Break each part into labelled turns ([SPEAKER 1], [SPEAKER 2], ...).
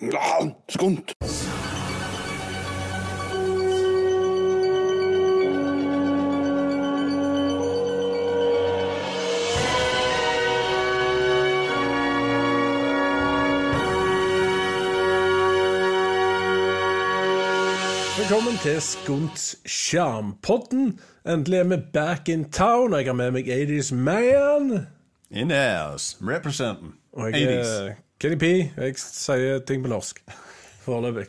[SPEAKER 1] Ja, skunt.
[SPEAKER 2] Velkommen til Skunts Sjarmpodden. Endelig er vi back in town, jeg har med meg 80's Man.
[SPEAKER 3] In house, representing.
[SPEAKER 2] Og jeg
[SPEAKER 3] 80s.
[SPEAKER 2] er Kenny P. Jeg sier ting på norsk foreløpig.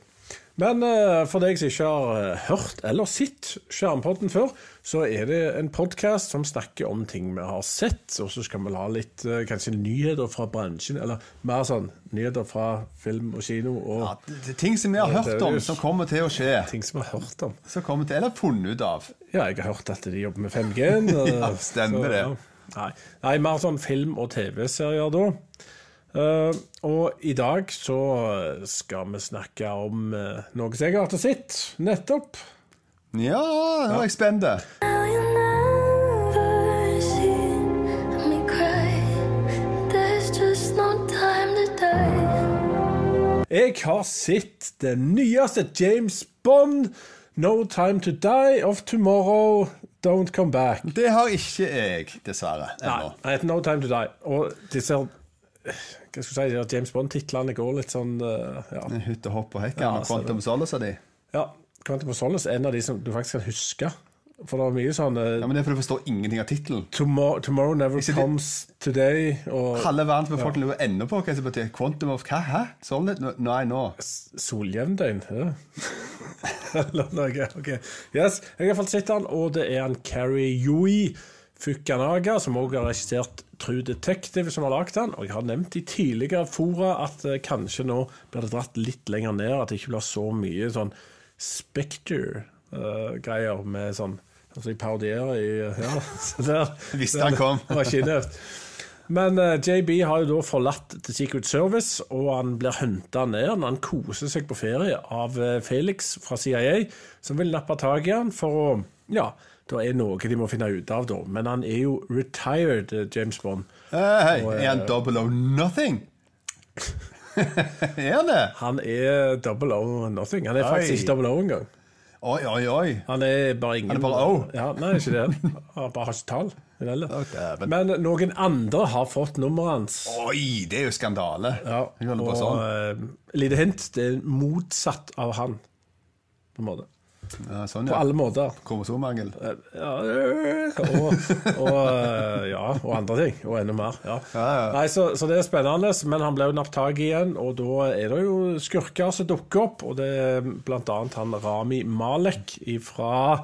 [SPEAKER 2] Men eh, for deg som ikke har eh, hørt eller sett Skjermpodden før, så er det en podkast som snakker om ting vi har sett, og så skal vi ha litt eh, kanskje nyheter fra bransjen, eller mer sånn nyheter fra film og kino, og
[SPEAKER 3] Ja, ting som vi har hørt om, som kommer til å skje.
[SPEAKER 2] ting som vi har hørt om.
[SPEAKER 3] Som kommer til, Eller funnet ut av.
[SPEAKER 2] Ja, jeg har hørt at de jobber med 5G-en.
[SPEAKER 3] Ja, stemmer det.
[SPEAKER 2] Nei. Nei, mer sånn film- og TV-serier da. Eh, og i dag så skal vi snakke om uh, noe som jeg har hatt og sett nettopp.
[SPEAKER 3] Ja, nå er jeg spent.
[SPEAKER 2] Jeg har sett det nyeste James Bond, No Time To Die of Tomorrow, Don't Come Back.
[SPEAKER 3] Det har ikke jeg, dessverre.
[SPEAKER 2] Nei,
[SPEAKER 3] ennå.
[SPEAKER 2] det No Time To Die. Og disse hva skal jeg si, at James Bond-titlene går litt sånn eh, ja.
[SPEAKER 3] Hytt og hopp og hekk.
[SPEAKER 2] Ja,
[SPEAKER 3] Quantum Solace av de.
[SPEAKER 2] Ja, Quantum Solace er en av de som du faktisk kan huske. For det er mye sånn eh,
[SPEAKER 3] Ja, men det er fordi du forstår ingenting av tittelen.
[SPEAKER 2] tomorrow, 'Tomorrow Never
[SPEAKER 3] Ikke det-
[SPEAKER 2] Comes Today' og
[SPEAKER 3] Halve verdens befolkning lurer ennå på hva som betyr Quantum of hva? Hæ? Solid? Nå- Nei, nå.
[SPEAKER 2] Soljevndøgn. Ja. Eller noe. ok. Yes, jeg har fått sett den, og det er en Carrie Yui Fukanaga, som også har regissert True Detective, som har lagd den. Og jeg har nevnt i tidligere fora at eh, kanskje nå blir det dratt litt lenger ned, at det ikke blir så mye sånn Spectre-greier med sånn Altså, jeg parodierer i Ja, så der
[SPEAKER 3] Visste han kom.
[SPEAKER 2] Men eh, JB har jo da forlatt The Secret Service, og han blir hunta ned når han koser seg på ferie av eh, Felix fra CIA, som vil nappe tak i han for å Ja, det er noe de må finne ut av, da. Men han er jo retired, eh, James Bond.
[SPEAKER 3] Hey, Hei,
[SPEAKER 2] Og,
[SPEAKER 3] er han
[SPEAKER 2] eh,
[SPEAKER 3] double o nothing? er han det?
[SPEAKER 2] Han er double O nothing. Han er faktisk ikke double O engang.
[SPEAKER 3] Oi, oi, oi.
[SPEAKER 2] Han er bare ingen
[SPEAKER 3] Han er bare O?
[SPEAKER 2] Ja, nei, ikke det. Han bare har ikke tall.
[SPEAKER 3] Okay, dæven.
[SPEAKER 2] Men noen andre har fått nummeret hans.
[SPEAKER 3] Oi, det er jo skandale.
[SPEAKER 2] Ja, og
[SPEAKER 3] sånn.
[SPEAKER 2] uh, lite hint, det er motsatt av han, på en måte.
[SPEAKER 3] Ja, sånn,
[SPEAKER 2] På alle måter.
[SPEAKER 3] Kromosommangel.
[SPEAKER 2] Ja, øh, og, og, eh, ja, og andre ting. Og enda mer. Ja.
[SPEAKER 3] Ja, ja.
[SPEAKER 2] Nei, så, så det er spennende, men han ble jo nappet tak i igjen, og da er det jo skurker som dukker opp, og det er blant annet han Rami Malek ifra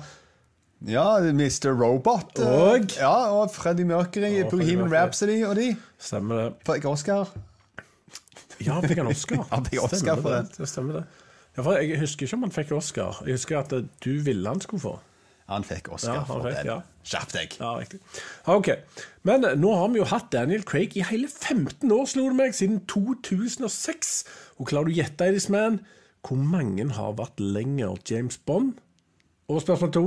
[SPEAKER 3] Ja, Mr. Robot. eh,
[SPEAKER 2] Og?
[SPEAKER 3] Ja, og Freddie Mercury,
[SPEAKER 2] Og
[SPEAKER 3] Bohemian Rhapsody og de.
[SPEAKER 2] Stemmer det?
[SPEAKER 3] Fikk Oscar.
[SPEAKER 2] Ja, fikk han Oscar.
[SPEAKER 3] ja, fikk Oscar
[SPEAKER 2] Stemmer
[SPEAKER 3] for
[SPEAKER 2] det.
[SPEAKER 3] det.
[SPEAKER 2] det stemmer det. Ja, for Jeg husker ikke om han fikk Oscar. Jeg husker at eh, du ville han skulle få.
[SPEAKER 3] Han fikk Oscar
[SPEAKER 2] Ja, han
[SPEAKER 3] for
[SPEAKER 2] fikk,
[SPEAKER 3] den.
[SPEAKER 2] ja.
[SPEAKER 3] Skjerp deg.
[SPEAKER 2] Ja, riktig. Ok, Men nå har vi jo hatt Daniel Craig i hele 15 år, slo det meg, siden 2006. Og klarer du å gjette, Edis Man, hvor mange har vært lenger James Bond? Og spørsmål to,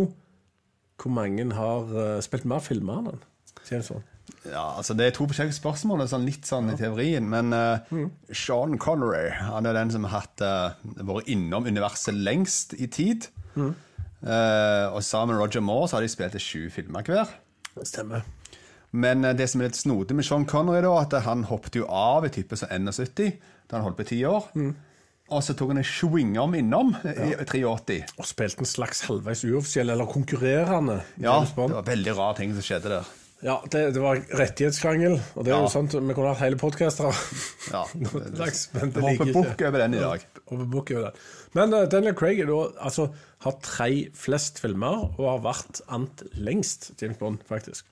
[SPEAKER 2] hvor mange har eh, spilt mer filmer enn han? James Bond?
[SPEAKER 3] Ja, altså Det er to forskjellige spørsmål, sånn litt sånn i teorien. Men uh,
[SPEAKER 2] Mm.
[SPEAKER 3] Sean Connery han er den som har hatt, uh, vært innom universet lengst i tid.
[SPEAKER 2] Mm.
[SPEAKER 3] Uh, og sammen med Roger Moore så har de spilt i sju filmer hver.
[SPEAKER 2] Stemmer.
[SPEAKER 3] Men det som er litt snodig med Sean Connery, da, at han hoppet jo av i type som 71 da han holdt på i ti år.
[SPEAKER 2] Mm.
[SPEAKER 3] Og så tok han en swingom innom i 83.
[SPEAKER 2] Og spilte en slags halvveis uoffisiell eller konkurrerende
[SPEAKER 3] Ja, det var veldig rare ting som skjedde der.
[SPEAKER 2] Ja, det, det var rettighetskrangel, og det er
[SPEAKER 3] Ja.
[SPEAKER 2] jo sånt vi kunne hatt hele podkaster
[SPEAKER 3] Ja,
[SPEAKER 2] Noen slags, men det
[SPEAKER 3] det
[SPEAKER 2] liker
[SPEAKER 3] hopper
[SPEAKER 2] ikke.
[SPEAKER 3] bukk over den i dag.
[SPEAKER 2] Hopper bukk over den. Men eh, Daniel Craig er da, altså, har tre flest filmer og har vært ant lengst James Bond, faktisk.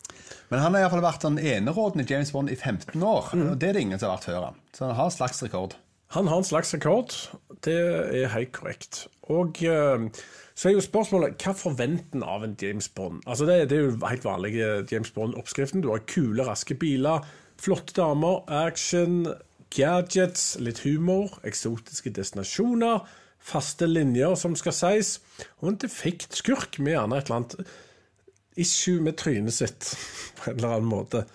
[SPEAKER 3] Men han har i hvert fall vært den enerådende James Bond i 15 år.
[SPEAKER 2] Mm.
[SPEAKER 3] Og det er det ingen som har vært før han. Så han har en slags rekord.
[SPEAKER 2] Han har en slags rekord, det er helt korrekt. Og eh, så er jo spørsmålet hva forventer en av en James Bond? Altså det, det er jo helt vanlig eh, James Bond-oppskriften. Du har kule, raske biler, flotte damer, action, gadgets, litt humor, eksotiske destinasjoner, faste linjer som skal sies, og en defekt skurk med gjerne et eller annet issue med trynet sitt på en eller annen måte.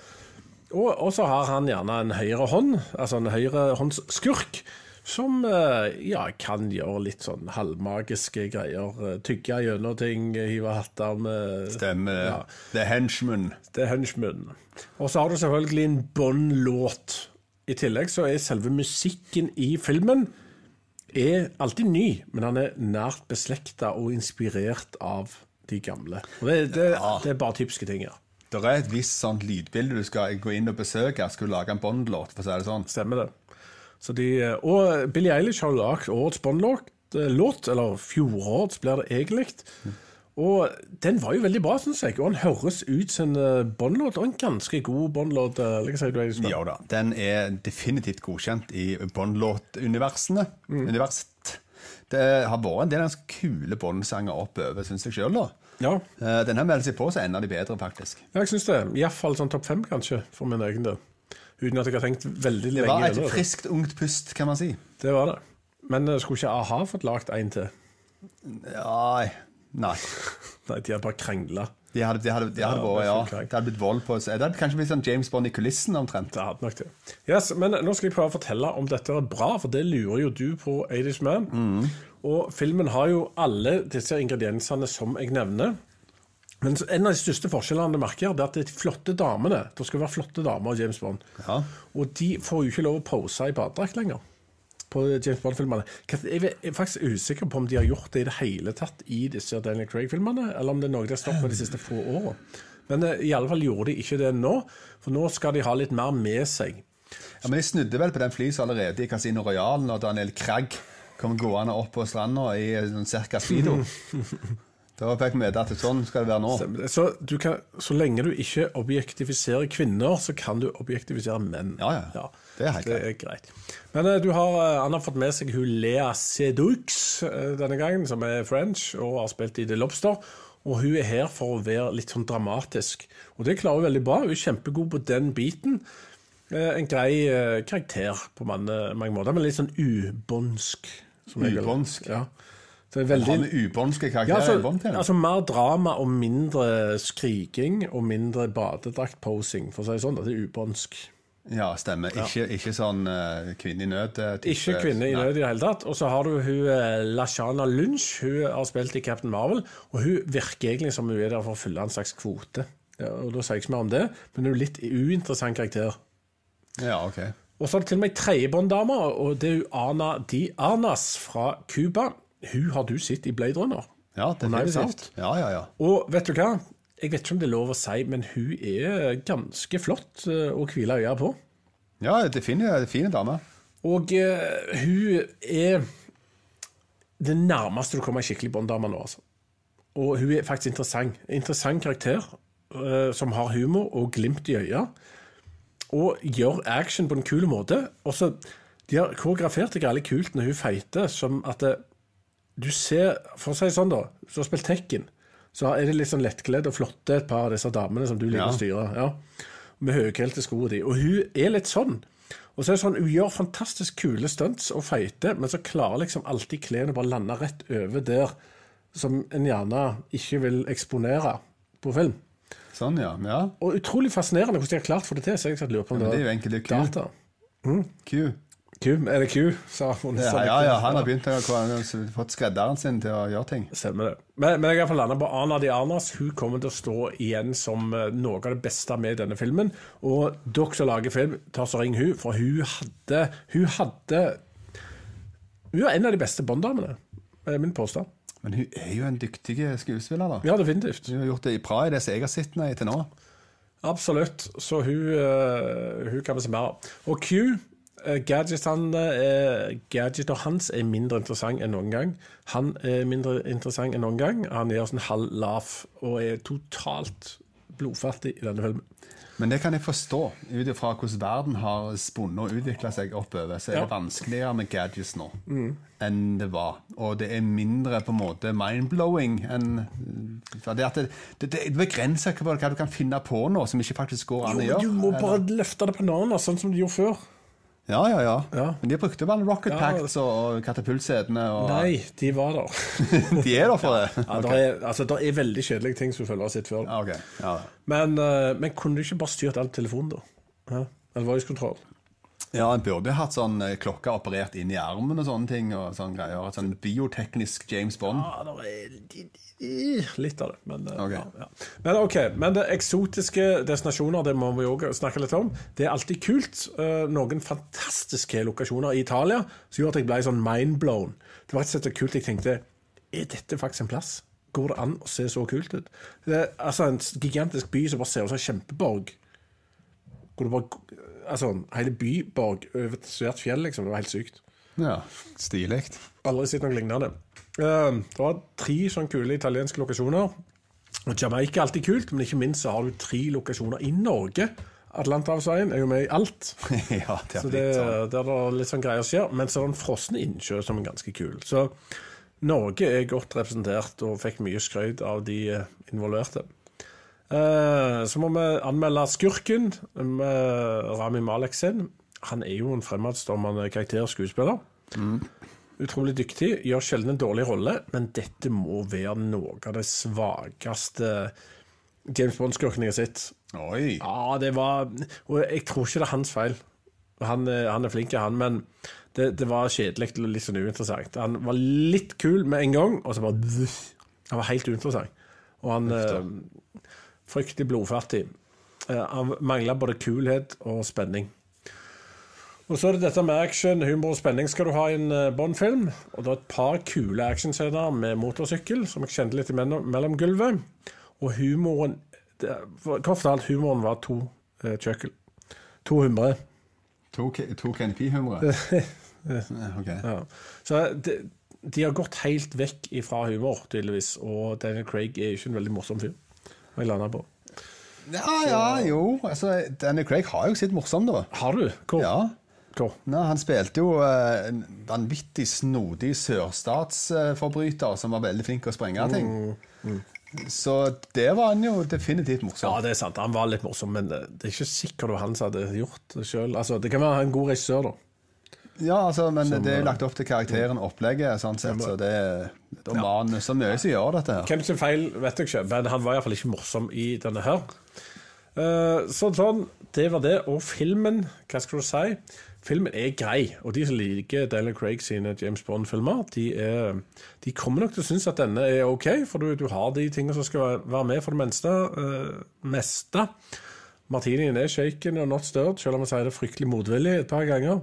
[SPEAKER 2] Og, så har han gjerne en høyre hånd, altså en høyrehåndsskurk, som eh, ja, kan gjøre litt sånn halvmagiske greier. eh, Tygge gjennom ting, hive hatter med
[SPEAKER 3] Stemmer det.
[SPEAKER 2] Ja.
[SPEAKER 3] The Henchman.
[SPEAKER 2] Det er henchman. Og så har du selvfølgelig en Bond-låt. I tillegg så er selve musikken i filmen er alltid ny, men han er nært beslekta og inspirert av de gamle. Og det, det, det er bare typiske ting, ja.
[SPEAKER 3] Det er et visst sånt lydbilde du skal gå inn og besøke. Skal du lage en Bond-låt, for å si det sånn?
[SPEAKER 2] Stemmer det. Så de, og Billie Eilish har lagd årets Bond-låt, eh, eller fjorårets blir det egentlig. Og den var jo veldig bra, syns jeg. Og den høres ut som en eh, Bond-låt, og en ganske god Bond-låt. eh, Elisabeth?
[SPEAKER 3] Ja da. Den er definitivt godkjent i Bond-låt-universene.
[SPEAKER 2] Mm.
[SPEAKER 3] Universet. Det har vært en del ganske kule Bond-sanger oppover, syns jeg sjøl.
[SPEAKER 2] Ja,
[SPEAKER 3] Denne meldt seg på, så ender de bedre, faktisk.
[SPEAKER 2] ja jeg syns det. Iallfall sånn topp fem, kanskje, for min egen del. Uten at jeg har tenkt veldig lenge.
[SPEAKER 3] Det var et friskt, ungt pust, kan man si.
[SPEAKER 2] Det var det. Men eh, skulle ikke a-ha fått lagd en til?
[SPEAKER 3] Nei. nei.
[SPEAKER 2] Nei, de hadde bare krangla.
[SPEAKER 3] De hadde, de hadde, de hadde
[SPEAKER 2] Ja,
[SPEAKER 3] vært, ja. Det hadde blitt vold på seg. Det hadde kanskje blitt sånn James Bond i kulissen, omtrent.
[SPEAKER 2] Det hadde nok det. Yes, men nå skal jeg prøve å fortelle om dette er bra, for det lurer jo du på, Adish Man. Og filmen har jo alle disse ingrediensene som jeg nevner. Men en av de største forskjellene jeg merker, det er at det de flotte damene. Det skal være flotte damer i James Bond.
[SPEAKER 3] Ja.
[SPEAKER 2] Og de får jo ikke lov å pose i badedrakt lenger. På James Bond-filmene. Jeg er faktisk usikker på om de har gjort det i det hele tatt i disse Daniel Craig-filmene, eller om det er noe de har stoppet de siste få årene. Men eh, i alle fall gjorde de ikke det nå, for nå skal de ha litt mer med seg.
[SPEAKER 3] Ja, Men de snudde vel på den flysa allerede i Casino Royal når Daniel Kragg kom gående opp på stranda i sånn cirka speedo. da fikk vi vite at sånn skal det være nå.
[SPEAKER 2] Så, du kan, så lenge du ikke objektifiserer kvinner, så kan du objektifisere menn.
[SPEAKER 3] Ja, ja. Det er helt
[SPEAKER 2] det er greit. Men eh, du har, han har fått med seg hun Lea Sedux eh, denne gangen, som er French og har spilt i The Lobster. Og hun er her for å være litt sånn dramatisk. Og det klarer hun veldig bra. Hun er kjempegod på den biten. En grei karakter på mange, mange måter, men litt sånn ubåndsk. som
[SPEAKER 3] Ubåndsk?
[SPEAKER 2] Ja. Så veldig...
[SPEAKER 3] Han er ubåndske
[SPEAKER 2] Ja,
[SPEAKER 3] karakterer
[SPEAKER 2] altså,
[SPEAKER 3] i Bond-TV?
[SPEAKER 2] altså Mer drama og mindre skriking og mindre badedrakt-posing, for å si det sånn. Det er ubåndsk.
[SPEAKER 3] Ja, stemmer. Ikke, ikke sånn uh, kvinne i nød. eh, type-
[SPEAKER 2] Ikke kvinne i nød i det hele tatt. Og så har du hun eh, Lashana Lunch. Hun har spilt i Captain Marvel, og hun virker egentlig som hun er der for å fylle en slags kvote. Ja, og Da sier jeg ikke mer om det, men hun er litt uinteressant karakter.
[SPEAKER 3] Ja, ok.
[SPEAKER 2] Og så er det til og med ei tredje Bond-dame, og det er hun Ana Di Arnas fra Cuba. Hun har du sett i Blade Runner.
[SPEAKER 3] Ja, definitivt. Ja, ja, ja.
[SPEAKER 2] Og vet du hva? Jeg vet ikke om det er lov å si, men hun er ganske flott eh, å hvile øya på.
[SPEAKER 3] Ja, det definitivt fine dame.
[SPEAKER 2] Og uh, hun er det nærmeste du kommer ei skikkelig Bond-dame nå, altså. Og hun er faktisk interessant. Interessant karakter uh, som har humor og glimt i øya. Og gjør action på en kul måte. Og så, De har koreografert det jævlig kult når hun feiter, som at det, du ser For å si det sånn, da. Du har spilt Tekken, så er det litt sånn lettkledd og flotte et par av disse damene som du liker
[SPEAKER 3] Ja.
[SPEAKER 2] å styre. Ja. Med høyhælte sko og de. Og hun er litt sånn. Og så er det sånn, Hun gjør fantastisk kule stunts og feite, men så klarer liksom alltid klærne bare lande rett over der som en gjerne ikke vil eksponere på film.
[SPEAKER 3] Sånn, ja. ja.
[SPEAKER 2] Og utrolig fascinerende hvordan de har klart å få det til. Så jeg lurer på om
[SPEAKER 3] men
[SPEAKER 2] det
[SPEAKER 3] det er jo enkelt, det er Q.
[SPEAKER 2] data.
[SPEAKER 3] Q.
[SPEAKER 2] Q, er det Q? sa hun.
[SPEAKER 3] Ja, ja, ja, han har begynt å fått skredderen sin til å gjøre ting.
[SPEAKER 2] Stemmer det. Men, men jeg har landa på Ana de Arnas. Hun kommer til å stå igjen som eh, noe av det beste med denne filmen. Og dere som lager film, ta så ring hun, for hun hadde Hun hadde Hun er en av de beste Bond-damene, er min påstand.
[SPEAKER 3] Men hun er jo en dyktig skuespiller, da.
[SPEAKER 2] Ja, definitivt.
[SPEAKER 3] Hun har gjort det bra i det som jeg har sett henne i til nå.
[SPEAKER 2] Absolutt. Så hun, eh, hun kan vi se mer av. Og Q, gadgetene, er, gadgeter hans er mindre interessant enn noen gang. Han er mindre interessant enn noen gang. Han gjør sånn halv lav og er totalt blodfattig i denne filmen.
[SPEAKER 3] Men det kan jeg forstå, ut ifra hvordan verden har spunnet og utvikla seg oppover. Så er
[SPEAKER 2] Ja.
[SPEAKER 3] det vanskeligere med gadgets nå enn det var. Og det er mindre på en måte mind-blowing enn det, det, det, det begrenser hva, du kan finne på nå som ikke faktisk går an å gjøre.
[SPEAKER 2] du må bare løfte det på navnet, sånn som du gjorde før.
[SPEAKER 3] Ja, ja, ja,
[SPEAKER 2] Ja.
[SPEAKER 3] Men de brukte bare rocket
[SPEAKER 2] Ja.
[SPEAKER 3] packs og, og katapultsetene. Og,
[SPEAKER 2] Nei, de var der.
[SPEAKER 3] De er der for det?
[SPEAKER 2] Ja, der er, altså, der er veldig kjedelige ting som følger sitt før.
[SPEAKER 3] Ja, ok. Ja.
[SPEAKER 2] Men, eh, men kunne du ikke bare styrt alt telefonen, da? Ja. Eller voice control?
[SPEAKER 3] Ja, en burde hatt sånn eh, klokke operert inn i armen og sånne ting. og sånne greier. Et sånn bioteknisk James Bond.
[SPEAKER 2] Ja, det er litt- litt av det. Men, okay.
[SPEAKER 3] Ok.
[SPEAKER 2] ja, ja. men ok, men det eksotiske destinasjoner det må vi òg snakke litt om. Det er alltid kult. Eh, Noen fantastiske lokasjoner i Italia som gjorde at jeg ble sånn mindblown. Det var rett og slett kult jeg tenkte Er dette faktisk en plass? Går det an å se så kult ut? Det er altså en gigantisk by som bare ser ut som en kjempeborg. Hvor det bare Altså, hele byborg over et svært fjell, liksom. Det var helt sykt.
[SPEAKER 3] Ja, Stilig.
[SPEAKER 2] Aldri sett noe lignende. Uh, Det var tre sånn kule italienske lokasjoner. Og Jamaica er alltid kult, men ikke minst så har du tre lokasjoner i Norge. Atlanterhavsveien er jo med i alt.
[SPEAKER 3] ja, det er
[SPEAKER 2] Så det,
[SPEAKER 3] sånn.
[SPEAKER 2] der det er litt sånn greier skjer. Men så er det en frossen innsjø som er ganske kul. Så Norge er godt representert og fikk mye skryt av de eh, involverte. Eh, Så må vi anmelde Skurken med Rami Malek sin. Han er jo en fremadstormende karakter og skuespiller. Utrolig dyktig, gjør sjelden en dårlig rolle, men dette må være noe av det svakeste James Bond-skurken jeg har sett.
[SPEAKER 3] Oi.
[SPEAKER 2] Ja, det var Og jeg tror ikke det er hans feil. Han, er- han er flink, han, men det, det var kjedelig og litt sånn uinteressant. Han var litt kul med en gang, og så bare Han var helt uinteressant. Og han eh, Fryktelig blodfattig. Eh, han mangla både kulhet og spenning. Og så er det dette med action, humor og spenning skal du ha i en eh, Bond-film. Og det er et par kule actionscener med motorsykkel som jeg kjente litt mellom, mellom gulvet. Og humoren det, Kort fortalt, humoren var to eh, kjøkkel. 200.
[SPEAKER 3] To, humre. to KNP-humre. ok.
[SPEAKER 2] Ja. Så de, de har gått helt vekk ifra humor, tydeligvis. Og Daniel Craig er ikke en veldig morsom fyr. Jeg landa på.
[SPEAKER 3] Ja, ja, jo. Altså, Danny Craig har jo sitt morsom, da.
[SPEAKER 2] Har du? Hvor?
[SPEAKER 3] Ja.
[SPEAKER 2] Hvor?
[SPEAKER 3] Nei, han spilte jo eh, en vanvittig snodig sørstatsforbryter som var veldig flink til å sprenge ting. Så det var han jo definitivt
[SPEAKER 2] Ja, det er sant. Han var litt morsom, men det det er ikke sikkert det var han som hadde gjort det sjøl. Altså, det kan være en god regissør, da.
[SPEAKER 3] Ja, altså, men
[SPEAKER 2] Som,
[SPEAKER 3] det er jo
[SPEAKER 2] eh,
[SPEAKER 3] lagt opp til karakteren og opplegget, sånn sett, så det er manus så mye som gjør dette her.
[SPEAKER 2] Hvem sin feil vet jeg ikke, men han var iallfall ikke morsom i denne her. Eh, så sånn, det var det. Og filmen, hva skal du si? Filmen er grei, og de som liker Daniel Craig sine James Bond-filmer, de, de kommer nok til å synes at denne er OK, for du, du har de tingene som skal være med for det meste. Uh, meste. Martinien er shaken og not stirred, selv om jeg sier det fryktelig motvillig et par ganger.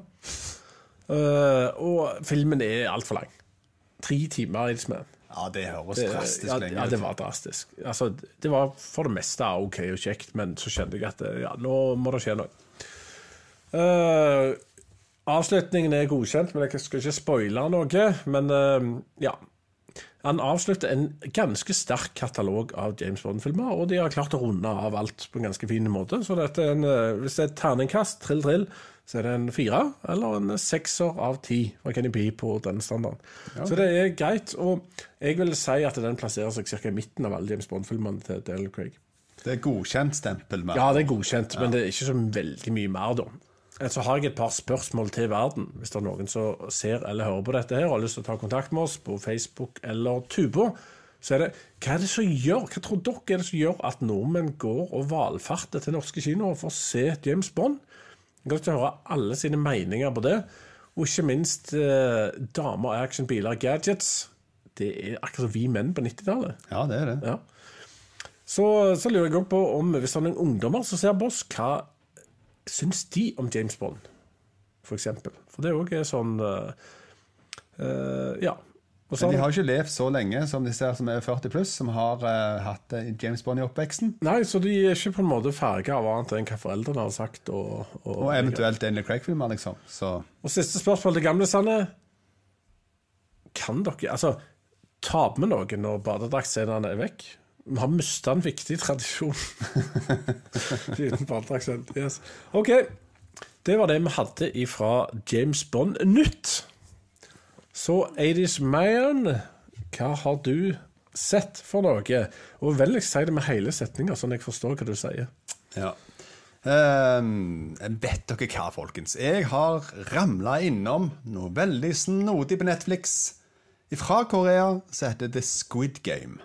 [SPEAKER 2] Eh, og filmen er altfor lang. Tre timer i er.
[SPEAKER 3] Ja, det høres
[SPEAKER 2] Det,
[SPEAKER 3] drastisk
[SPEAKER 2] ja,
[SPEAKER 3] lenge
[SPEAKER 2] ja, det var drastisk. Altså, det var for det meste OK og kjekt, men så kjente jeg at eh, ja, nå må det skje noe. Uh, avslutningen er godkjent, men jeg skal ikke spoile noe. Men uh, ja. Han avslutter en ganske sterk katalog av James Bond-filmer, og de har klart å runde av alt på en ganske fin måte. Så dette er en, hvis det er et terningkast, trill, trill, så er det en fire eller en sekser av ti fra Kenny P på den standarden. Så det er greit. Og jeg vil si at den plasserer seg ca. i midten av alle James Bond-filmene til Dale Craig.
[SPEAKER 3] Det er godkjent stempel. med.
[SPEAKER 2] Ja, det er godkjent, men det er ikke så veldig mye mer, da. Så har jeg et par spørsmål til verden, hvis det er noen som ser eller hører på dette her og har lyst til å ta kontakt med oss på Facebook eller Tubo. Så er det Hva er det som gjør Hva tror dere er det som gjør at nordmenn går og valfarter til norske kinoer for å se James Bond? Til å høre alle sine meninger på det. Og ikke minst eh, damer, action, biler, gadgets. Det er akkurat som vi menn på 90-tallet.
[SPEAKER 3] Ja, det er det.
[SPEAKER 2] Ja. Så, så lurer jeg på om hvis det er noen ungdommer som ser på oss, hva syns de om James Bond, for eksempel? For det òg er sånn eh, eh, Ja. Så
[SPEAKER 3] Men de
[SPEAKER 2] har-
[SPEAKER 3] ikke levd så lenge som disse her som er 40 pluss, som har uh, hatt eh, James Bond i oppveksten.
[SPEAKER 2] Nei, så de er ikke på en måte farga av annet enn hva foreldrene har sagt. Og, og,
[SPEAKER 3] Og eventuelt Daniel Craig-filmer, liksom. Så
[SPEAKER 2] Og siste spørsmål til gamlisene. Kan dere Altså, taper vi noe når badedraktscenene er vekk? Vi har mista en viktig tradisjon. Uten badedraktscene. Yes. OK. Det var det vi hadde ifra James Bond Nytt. Så 80's Man, hva har du sett for noe? Og vennligst si det med hele setninga, sånn jeg forstår hva du sier.
[SPEAKER 3] Ja. Um, vet dere hva, folkens? Jeg har ramla innom noe veldig snodig på Netflix fra Korea så heter The Squid Game.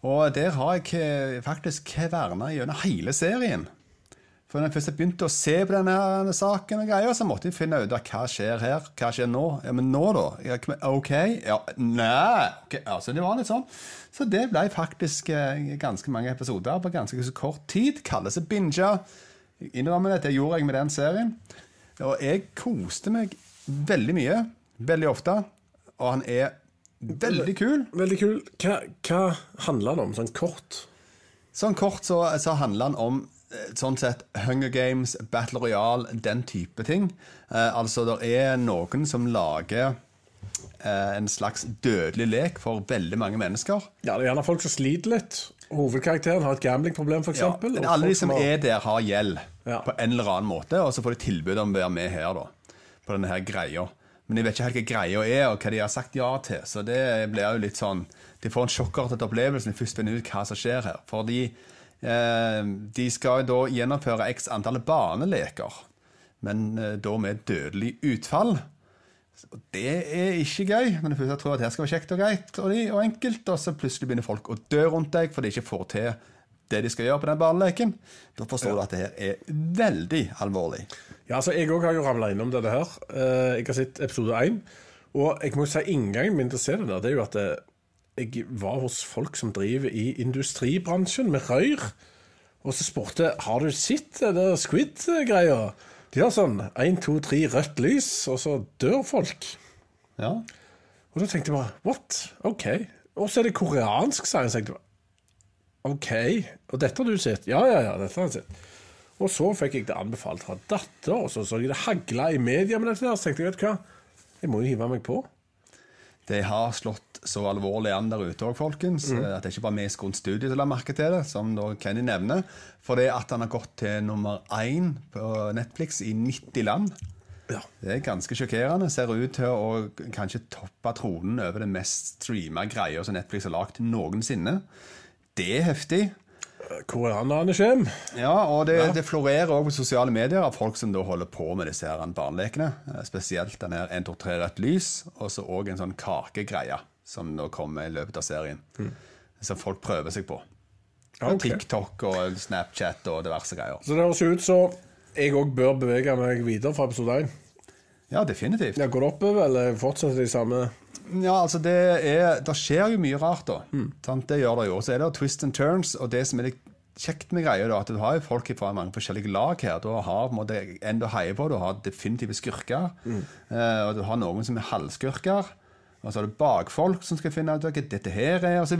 [SPEAKER 3] Og der har jeg eh, faktisk kverna gjennom hele serien. For når jeg først begynte å se på denne saken, og greier, så måtte jeg finne ut av hva skjer her. Hva skjer nå? Ja, Men nå, da? OK? Ja, nei okay. altså Det var litt sånn. Så det ble faktisk eh, ganske mange episoder på ganske så kort tid. Kalles det binge. Innrømmer det, det gjorde jeg med den serien. Og jeg koste meg veldig mye. Veldig ofte. Og han er veldig kul.
[SPEAKER 2] Veldig kul. Hva, hva handler det om, sånn kort?
[SPEAKER 3] Sånn kort så, så handler han om sånn sett Hunger Games, Battle Royale, den type ting. Eh, altså, det er noen som lager eh, en slags dødelig lek for veldig mange mennesker.
[SPEAKER 2] Ja, Det er gjerne folk som sliter litt. Hovedkarakteren har et gamblingproblem, f.eks.
[SPEAKER 3] Ja, men alle de som er der, har gjeld
[SPEAKER 2] Ja.
[SPEAKER 3] på en eller annen måte, og så får de tilbud om å være med her, da. På denne her greia. Men de vet ikke helt hva greia er, og hva de har sagt ja til. Så det blir jo litt sånn De får en sjokkartet opplevelse når de først finner ut hva som skjer her. Fordi eh, de skal da gjennomføre x antall baneleker, men eh, da med dødelig utfall. Det er ikke gøy. Men jeg tror at her skal være kjekt og greit og, og enkelt, og så plutselig begynner folk å dø rundt deg fordi de ikke får til det de skal gjøre på den baneleken. Da forstår du at det her er veldig alvorlig.
[SPEAKER 2] Ja, altså Jeg òg har jo ramla innom dette her. Eh, Jeg har sett episode én. Og jeg må si inngangen min til å se det der, det er jo at eh, jeg var hos folk som driver i industribransjen med røyr. Og så spurte har du sett det Squid-greia. De har sånn én, to, tre rødt lys, og så dør folk.
[SPEAKER 3] Ja.
[SPEAKER 2] Og da tenkte jeg bare what? OK. Og så er det koreansk, sa jeg. Tenkte jeg OK. Og dette har du sett? Ja, ja, ja. dette har jeg sett. Og så fikk jeg det anbefalt fra datter, og så så jeg det hagla i media med dette der. Så tenkte jeg, vet du hva, jeg må jo hive meg på.
[SPEAKER 3] Det har slått så alvorlig an der ute òg, folkens. At det ikke bare er vi i Skån Studio som la merke til det, som da Kenny nevner. For det at han har gått til nummer én på Netflix i 90 land.
[SPEAKER 2] Ja.
[SPEAKER 3] Det er ganske sjokkerende. Ser ut til å kanskje toppe tronen over den mest streama greia som Netflix har lagd noensinne. Det er heftig.
[SPEAKER 2] Koreanerne kommer.
[SPEAKER 3] Ja, og det, det florerer òg på sosiale medier av folk som da holder på med disse her barnelekene. Eh, Spesielt den her 1, 2, 3 rødt lys, og så òg en sånn kakegreie som nå kommer i løpet av serien. Som folk prøver seg på.
[SPEAKER 2] Ja, ok.
[SPEAKER 3] TikTok og Snapchat og diverse greier.
[SPEAKER 2] Så det høres ut som jeg òg bør bevege meg videre fra episode 1.
[SPEAKER 3] Ja, definitivt.
[SPEAKER 2] Ja, går det oppover, eller fortsetter de samme
[SPEAKER 3] Ja, altså det er Det skjer jo mye rart, da. Sant? Det gjør det jo. Så er det twist and turns, og det som er litt kjekt med greia, da, at du har jo folk fra mange forskjellige lag her. Du har på en måte en du heier på, du har definitive skurker. Mm. og du har noen som er halvskurker. Og så har du bakfolk som skal finne ut hva dette her er, og så.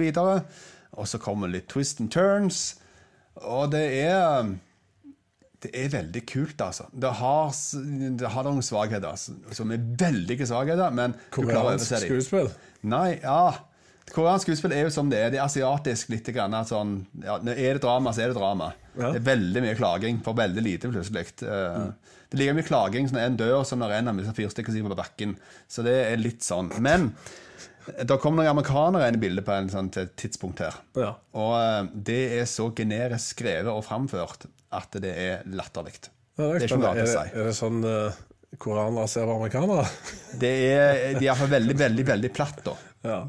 [SPEAKER 3] Og så kommer litt twist and turns. Og det er det er veldig kult, altså. Det har, det har noen svakheter altså, som er veldige svakheter, men
[SPEAKER 2] koreansk skuespill?
[SPEAKER 3] Nei, ja. Koreansk skuespill er jo som det er. Det er asiatisk litt. Grann, sånn, ja, når er det drama, så er det drama.
[SPEAKER 2] Ja.
[SPEAKER 3] Det er veldig mye klaging for veldig lite, plutselig. Mm. Det er like mye klaging som når en dør, som når en av disse fyrstikkene på bakken. Så det er litt sånn. Men det kom noen amerikanere inn i bildet på en sånn tidspunkt her.
[SPEAKER 2] Ja.
[SPEAKER 3] Og eh, det er så generisk skrevet og framført at det er latterlig. Det er ikke noe annet å si.
[SPEAKER 2] det- er det sånn uh, koreanere ser på amerikanere?
[SPEAKER 3] Det er, de er veldig, veldig veldig platt, da.
[SPEAKER 2] Ja.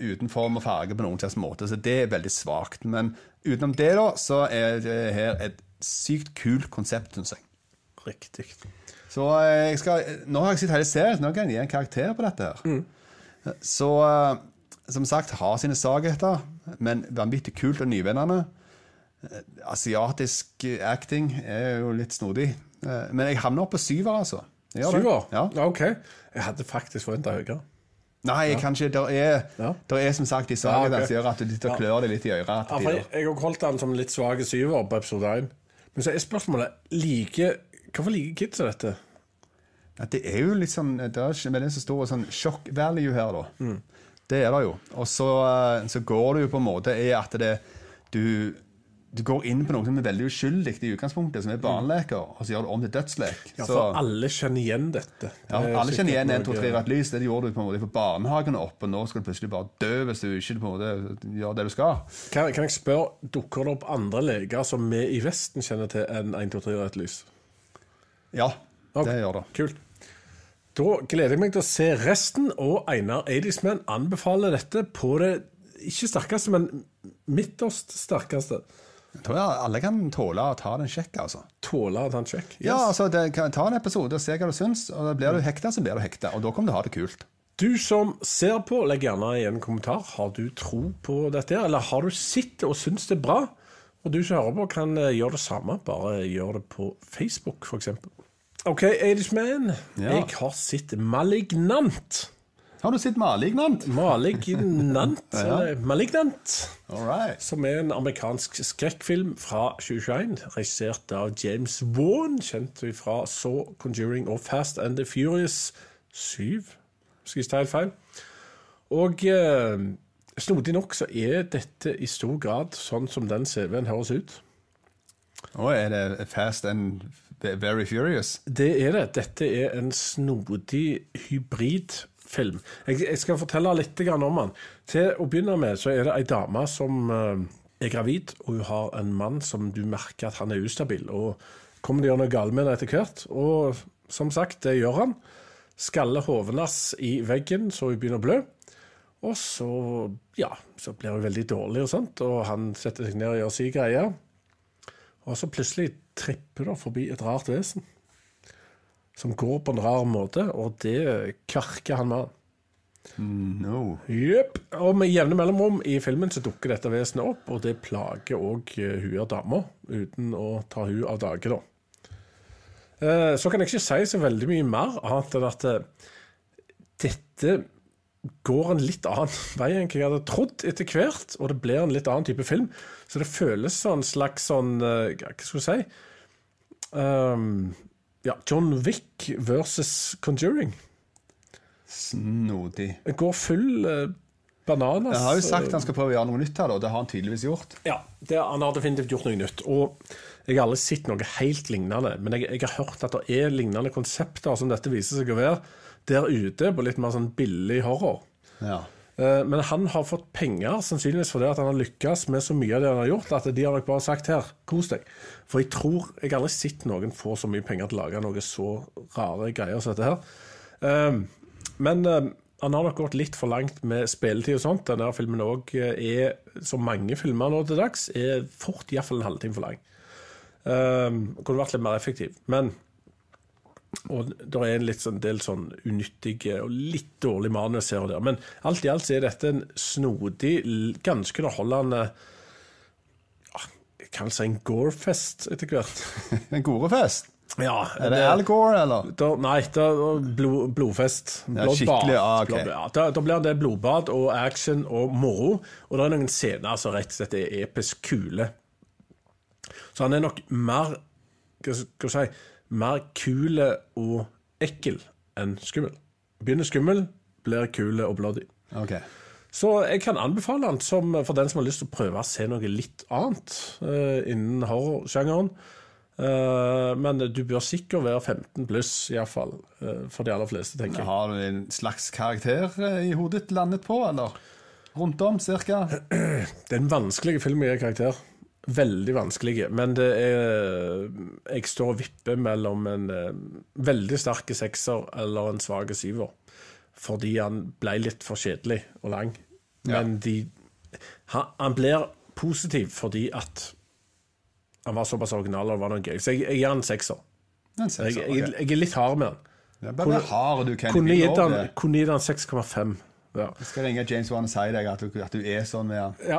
[SPEAKER 3] uten form og farge på noen slags måte, så det er veldig svakt. Men utenom det, da, så er det her et sykt kult konsept, syns jeg.
[SPEAKER 2] Riktig.
[SPEAKER 3] Så eh, jeg skal, nå har jeg sett hele serien, nå kan jeg gi en karakter på dette her. Så eh, som sagt, har sine svakheter, men vanvittig kult og nyvinnende. Eh, Asiatisk acting er jo litt snodig. Eh, Men jeg havner på syver, altså.
[SPEAKER 2] Syver?
[SPEAKER 3] Ja.
[SPEAKER 2] Ja, OK. Jeg hadde faktisk forventa høyere.
[SPEAKER 3] Nei, ja. kanskje. Der er,
[SPEAKER 2] Ja.
[SPEAKER 3] der er som sagt de svake
[SPEAKER 2] Ja,
[SPEAKER 3] okay. gjør at du sitter og klør deg litt i øret.
[SPEAKER 2] Ja, jeg jeg har holdt den som litt svak syver på episode 1. Men så er spørsmålet like, Hvorfor liker kidsa dette?
[SPEAKER 3] Ja, det er jo litt sånn Det er ikke med den så store sånn shock value her, da.
[SPEAKER 2] Mm.
[SPEAKER 3] Det er det jo. Og så, eh, så går det jo på en måte i at det du, du går inn på noe som er veldig uskyldig i utgangspunktet, som er barneleker, og så gjør du om til dødslek.
[SPEAKER 2] Ja,
[SPEAKER 3] så,
[SPEAKER 2] for alle kjenner igjen dette. Det ja,
[SPEAKER 3] alle kjenner igjen
[SPEAKER 2] sikkert
[SPEAKER 3] 1, 2, 3
[SPEAKER 2] noe-
[SPEAKER 3] rødt lys. Det gjorde du på en måte på barnehagen opp, og nå skal du plutselig bare dø hvis du ikke på en måte gjør det du skal.
[SPEAKER 2] Kan, kan jeg spørre, dukker det opp andre leger som vi i Vesten kjenner til enn 1, 2, 3 rødt lys?
[SPEAKER 3] Ja,
[SPEAKER 2] okay.
[SPEAKER 3] det gjør det.
[SPEAKER 2] Kult. Da gleder jeg meg til å se resten, og Einar Eidisman anbefaler dette på det ikke sterkeste, men midterst sterkeste.
[SPEAKER 3] Jeg tror alle kan tåle å ta den sjekk, altså.
[SPEAKER 2] Tåle å ta en sjekk?
[SPEAKER 3] Ja, altså, det, Ta en episode og se hva du syns. og Blir du hekta, så blir du hekta. Og da kommer du til å ha det kult.
[SPEAKER 2] Du som ser på, legg gjerne igjen en kommentar. Har du tro på dette, eller har du sett og syns det er bra? Og du som hører på, kan eh, gjøre det samme. Bare gjør det på Facebook, f.eks. OK, Adish Man.
[SPEAKER 3] Ja.
[SPEAKER 2] Jeg har sett Malignant.
[SPEAKER 3] Har du sett Malignant?
[SPEAKER 2] Malignant, eller Malignant.
[SPEAKER 3] All right.
[SPEAKER 2] Som er en amerikansk skrekkfilm fra 2021, regissert av James Wan, kjent fra Saw, Conjuring og Fast and the Furious 7, skal jeg ta helt feil. Og eh, snodig nok så er dette i stor grad sånn som den CV-en høres ut.
[SPEAKER 3] Og er det Fast and Very Furious?
[SPEAKER 2] Det er det. Dette er en snodig hybridfilm. Jeg, jeg skal fortelle litt om den. Til å begynne med så er det ei dame som eh, er gravid, og hun har en mann som du merker at han er ustabil. Og kommer det å gjøre noe galt med det etter hvert? Og som sagt, det gjør han. Skaller hodet i veggen så hun begynner å blø. Og så, ja, så blir hun veldig dårlig og sånt, og han setter seg ned og gjør si greie. Og så plutselig tripper det forbi et rart vesen. Som går på en rar måte, og det karker han med.
[SPEAKER 3] No.
[SPEAKER 2] Jepp. Og med jevne mellomrom i filmen så dukker dette vesenet opp, og det plager òg hun og dama, uten å ta hun av dage, da. Eh, Så kan jeg ikke si så veldig mye mer, annet enn at eh, dette går en litt annen vei enn hva jeg hadde trodd etter hvert, og det blir en litt annen type film. Så det føles som en slags sånn eh, Hva skal jeg si? Um, ja, John Wick versus Conjuring.
[SPEAKER 3] Snodig.
[SPEAKER 2] Går full eh, bananas.
[SPEAKER 3] Jeg har jo sagt han skal prøve å gjøre noe nytt her, da. Det har han tydeligvis gjort.
[SPEAKER 2] Ja, det, han har definitivt gjort noe nytt. Og jeg har aldri sett noe helt lignende, men jeg, jeg har hørt at det er lignende konsepter som dette viser seg å være der ute, på litt mer sånn billig horror.
[SPEAKER 3] Ja.
[SPEAKER 2] Eh, Men han har fått penger, sannsynligvis fordi han har lykkes med så mye av det han har gjort, at de har nok bare sagt her, kos deg. For jeg tror Jeg har aldri sett noen få så mye penger til å lage noe så rare greier som dette her. Eh, Men eh, han har nok gått litt for langt med spilletid og sånt. Denne filmen òg er, som mange filmer nå til dags, er fort iallfall en halvtime for lang. Um, kunne vært litt mer effektiv. Men og det er en sånn del sånn unyttige og litt dårlig manus her og der. Men alt i alt er dette en snodig, ganske underholdende ja, Jeg kan si en gorefest etter hvert.
[SPEAKER 3] En gorefest?
[SPEAKER 2] Ja,
[SPEAKER 3] Er det Al Gore, eller?
[SPEAKER 2] da, nei, det er blod, blodfest. Blodbad.
[SPEAKER 3] skikkelig, ah, okay.
[SPEAKER 2] Blod- ja, da, da blir det blodbad og action og moro. Og det er noen scener som rett og slett er episk kule. Så han er nok mer Hva skal jeg si Mer kule og ekkel enn skummel. Begynner skummel, blir kule og bloody.
[SPEAKER 3] Okay.
[SPEAKER 2] Så jeg kan anbefale den som, for den som har lyst til å prøve å se noe litt annet uh, innen horrorsjangeren. Uh, men du bør sikkert være 15 pluss, iallfall. Uh, for de aller fleste, tenker jeg.
[SPEAKER 3] Har du en slags karakter eh, i hodet ditt landet på, eller? Rundt om, cirka?
[SPEAKER 2] Det er en vanskelig film å gi karakter. Veldig vanskelig. Men det er Jeg står og vipper mellom en eh, veldig sterk sekser eller en svak syver. Fordi han ble litt for kjedelig og lang. Men de han, han blir positiv fordi at han var såpass original og det var noe gøy. Så jeg, jeg gir han en sekser.
[SPEAKER 3] En
[SPEAKER 2] Jeg,
[SPEAKER 3] sekser,
[SPEAKER 2] jeg,
[SPEAKER 3] ok.
[SPEAKER 2] jeg er litt hard med han.
[SPEAKER 3] Ja, Bare hard, du, kan
[SPEAKER 2] Kunne gitt han, han 6,5. Ja.
[SPEAKER 3] Jeg skal ringe James Wan og si deg at du, at du er sånn med han.
[SPEAKER 2] Ja,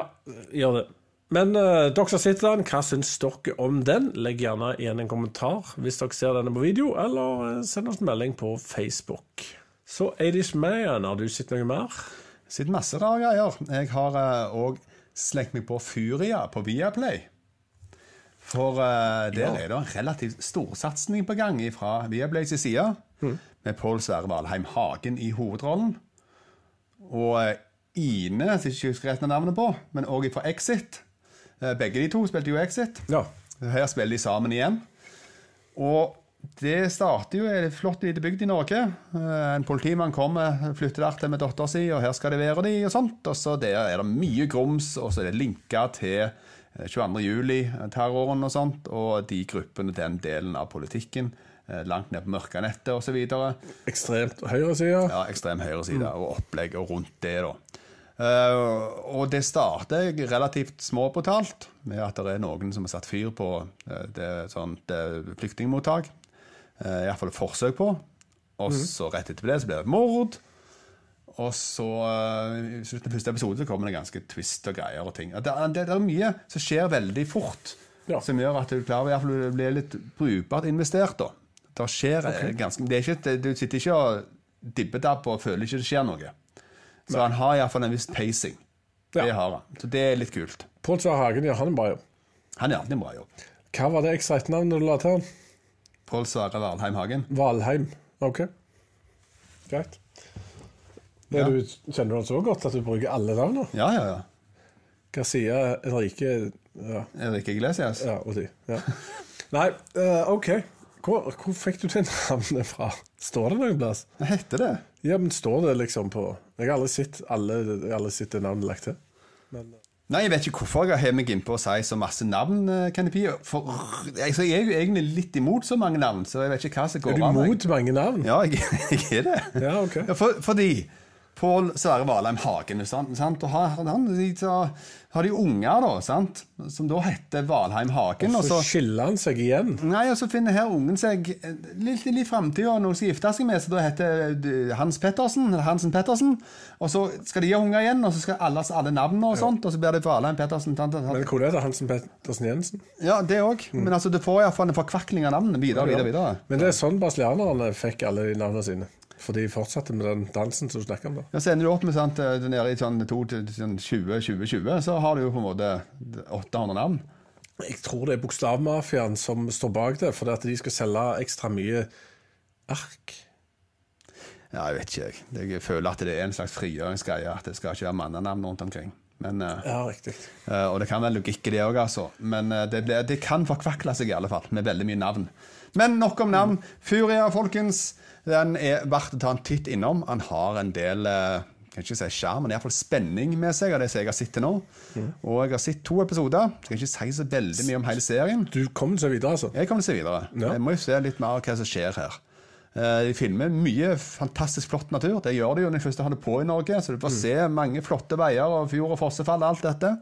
[SPEAKER 2] gjør det. Men uh, dere som sitter der, hva syns dere om den? Legg gjerne igjen en kommentar hvis dere ser denne på video, eller eh, send oss en melding på Facebook. Så Adish Mayan, har du sett noe mer?
[SPEAKER 3] Sett masse rare greier. Jeg har òg slengt meg på Furia på Viaplay. For uh, der er det en relativt storsatsing på gang fra Viaplays side. Med Pål Sverre Valheim Hagen i hovedrollen. Og eh, Ine, som jeg ikke husker rett navnet på, men òg fra Exit. Eh, Begge de to spilte jo Exit.
[SPEAKER 2] Ja.
[SPEAKER 3] Her spiller de sammen igjen. Og det starter jo i en flott liten bygd i Norge. Eh, En politimann kommer, flytter der med dattera si, og her skal det være de, og sånt. Og så der er det mye grums, og så er det linka til eh, 22. juli-terroren og sånt, og de gruppene, den delen av politikken, langt ned på mørkanettet osv.
[SPEAKER 2] Ekstremt høyreside.
[SPEAKER 3] Ja, ekstrem høyreside og opplegg rundt det, da. Eh, og det starter relativt småbrutalt, med at det er noen som har satt fyr på eh, det, sånt eh, flyktningmottak. Uh, Iallfall forsøk på. Og så rett etter det så blir det mord. Og så eh, i slutten av første episode så kommer det ganske twist og greier og ting. Det, det, det er mye som skjer veldig fort,
[SPEAKER 2] Ja.
[SPEAKER 3] som gjør at du klarer i hvert fall å bli litt brukbart investert. da. Det skjer okay. ganske det er ikke, Du sitter ikke og dibbedabber og føler ikke det skjer noe. Så han har iallfall en viss pacing. Det har han. Så det er litt kult.
[SPEAKER 2] Pål Sverre Hagen gjør han en bra jobb.
[SPEAKER 3] Han gjør alltid en bra jobb.
[SPEAKER 2] Hva var det excite-navnet du la til han?
[SPEAKER 3] Pål Sverre Valheim Hagen.
[SPEAKER 2] Valheim. OK. Greit.
[SPEAKER 3] Ja.
[SPEAKER 2] du, kjenner du han så godt at du bruker alle navnene?
[SPEAKER 3] Ja, ja, ja.
[SPEAKER 2] Garcia, Enrique ja,
[SPEAKER 3] Enrique Iglesias.
[SPEAKER 2] ja, og de. Ja. Nei, uh, OK. Hvor, hvor fikk du det navnet fra? Står det noen plass?
[SPEAKER 3] Hva heter det?
[SPEAKER 2] Ja, men står det liksom på Jeg har aldri sett alle, alle sitt navnet lagt til. Men eh,
[SPEAKER 3] Nei, Jeg vet ikke hvorfor jeg har meg innpå å si så masse navn. Kanepi. Kenny P. For jeg, jeg er jo egentlig litt imot så mange navn, så jeg vet ikke hva som går
[SPEAKER 2] er du imot mange navn?
[SPEAKER 3] Ja, jeg, jeg er det.
[SPEAKER 2] Ja, ok.
[SPEAKER 3] Ja, for, fordi Pål Sverre Valheim Hagen sant? sant? Og har, han, de, så, har de unger, da, sant? som da heter Valheim Hagen.
[SPEAKER 2] Så, skiller han seg igjen.
[SPEAKER 3] nei, og så finner her ungen seg eh, litt, litt i framtida noen skal gifte seg med, så da heter eh, Hans Pettersen, eller Hansen Pettersen. Og så skal de ha unger igjen, og så skal alle, alle navnene og sånt, og så blir det Valheim Pettersen. tant, tant.
[SPEAKER 2] Men hvor er det Hansen Pettersen Jensen?
[SPEAKER 3] Ja, det òg. Men altså, du får iallfall en forkvakling av navnene videre, videre, videre.
[SPEAKER 2] Men det er sånn brasilianerne fikk alle de navnene sine. For de fortsatte med den dansen som du snakker om. da.
[SPEAKER 3] Ja, så ender du opp med sant, eh, nede i sånn 20-20-20, så har du jo på en måte 800 navn.
[SPEAKER 2] Jeg tror det er Bokstavmafiaen som står bak det, fordi at de skal selge ekstra mye ark.
[SPEAKER 3] Ja, jeg vet ikke, jeg. Jeg føler at det er en slags frigjøringsgreie, at det skal ikke være mannenavn rundt omkring. Men, eh,
[SPEAKER 2] Ja, riktig.
[SPEAKER 3] eh, og det kan være logikk i det òg, altså. Men det, det kan forkvakle seg i alle fall, med veldig mye navn. Men nok om navn. Furia, folkens, den er verdt å ta en titt innom. Han har en del eh, kan ikke si skjerm, men iallfall spenning med seg av det jeg har sett til nå. Og jeg har sett to episoder. Skal ikke si så veldig mye om hele serien.
[SPEAKER 2] Du kommer til å se videre, altså?
[SPEAKER 3] Jeg kommer til å se videre.
[SPEAKER 2] Ja.
[SPEAKER 3] Jeg må jo se litt mer hva som skjer her. Eh, De filmer mye fantastisk flott natur. Det gjør de jo når de først har det på i Norge. Så du får se mange flotte veier og fjord og fossefall og alt dette.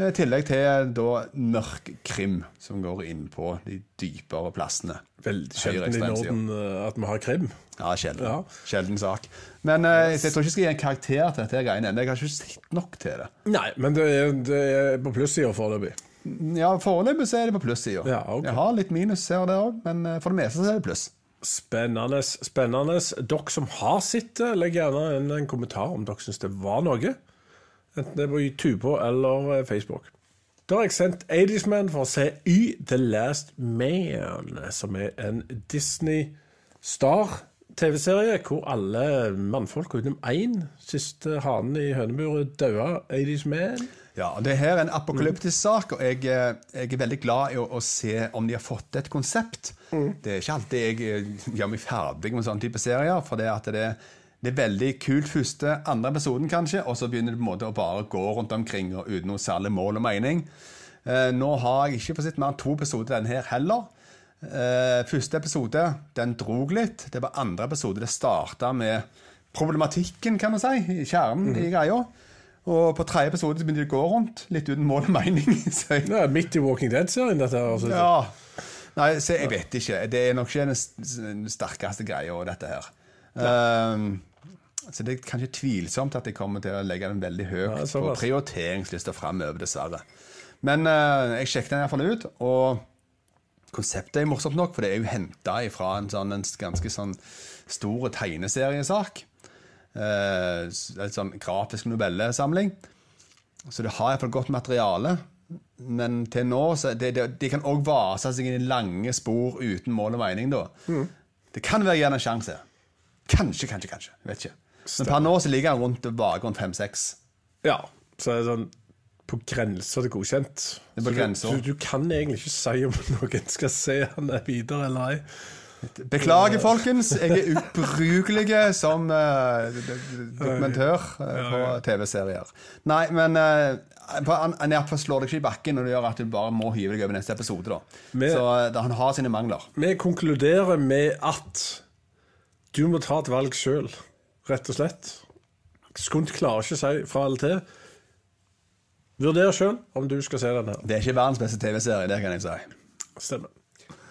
[SPEAKER 3] I tillegg til da mørk krim, som går inn på de dypere plassene.
[SPEAKER 2] Veldig sjelden i. Norden eh, at vi har krim.
[SPEAKER 3] Ja, sjelden.
[SPEAKER 2] Ja.
[SPEAKER 3] Sjelden sak. Men eh, jeg tror ikke jeg skal gi en karakter til dette greiene ennå. Jeg har ikke sett nok til det.
[SPEAKER 2] Nei, men det er, det er på plussida foreløpig.
[SPEAKER 3] Ja, Foreløpig så er det på plussida.
[SPEAKER 2] Ja, okay.
[SPEAKER 3] Jeg har litt minus her og der òg, men eh, for det meste så er det pluss.
[SPEAKER 2] Spennende. spennende. Dere som har sett det, legg gjerne inn en kommentar om dere syns det var noe. Enten det er på Tubo eller eh, Facebook. Da har jeg sendt 80's Man for å se Y The Last Man, som er en Disney Star-TV-serie hvor alle mannfolk utenom én siste hanen i høneburet daua 80's Man.
[SPEAKER 3] Ja, og Det her er en apokalyptisk sak, og jeg, eh, jeg er veldig glad i å, å se om de har fått et konsept. Det er ikke alltid jeg eh, gjør meg ferdig med sånne type serier, for det, at det, det er veldig kult første, andre episoden kanskje, og så begynner det på en måte å bare gå rundt omkring og uten noe særlig mål og mening. Eh, nå har jeg ikke fått sett mer enn to episoder denne her heller. Eh, første episode den drog litt. Det var andre episode det starta med problematikken, kan man si, i kjernen i greia. Og på tredje episode så begynte det å gå rundt, litt uten mål og mening. Så jeg,
[SPEAKER 2] Det er midt i Walking Dead-serien, dette her. Altså.
[SPEAKER 3] ja. Nei, så jeg vet ikke. Det er nok ikke den sterkeste greia, dette her. Ehm, så det er kanskje tvilsomt at jeg kommer til å legge den veldig høyt
[SPEAKER 2] Ja,
[SPEAKER 3] på prioriteringslista framover, dessverre. Men uh, jeg sjekket den iallfall ut, og konseptet er morsomt nok, for det er jo henta fra en sånn en ganske sånn stor tegneseriesak. Uh, s- en sånn grafisk novellesamling. Så det har iallfall godt materiale. Men til nå så det, det, De kan òg vase seg inn i lange spor uten mål og mening, da. Det kan være gjerne en sjanse. Kanskje, kanskje, kanskje. Jeg vet ikke. Men per nå så ligger han rundt vage rundt fem-seks.
[SPEAKER 2] Ja, så er det sånn på grensa til godkjent.
[SPEAKER 3] Det er på grensa.
[SPEAKER 2] Du, du kan egentlig ikke si om noen skal se han er videre eller ei.
[SPEAKER 3] Beklager, folkens. Jeg er ubrukelig som eh, d- dokumentør eh, på TV-serier. Nei, men uh, han fall slår deg ikke i bakken når det gjør at du bare må hive deg over neste episode. da.
[SPEAKER 2] Med,
[SPEAKER 3] Så da, han har sine mangler.
[SPEAKER 2] Vi konkluderer med at du må ta et valg sjøl, rett og slett. Skunt klarer ikke å si fra eller til. Vurder sjøl om du skal se den her.
[SPEAKER 3] Det er ikke verdens beste TV-serie, det kan jeg si.
[SPEAKER 2] Stemmer.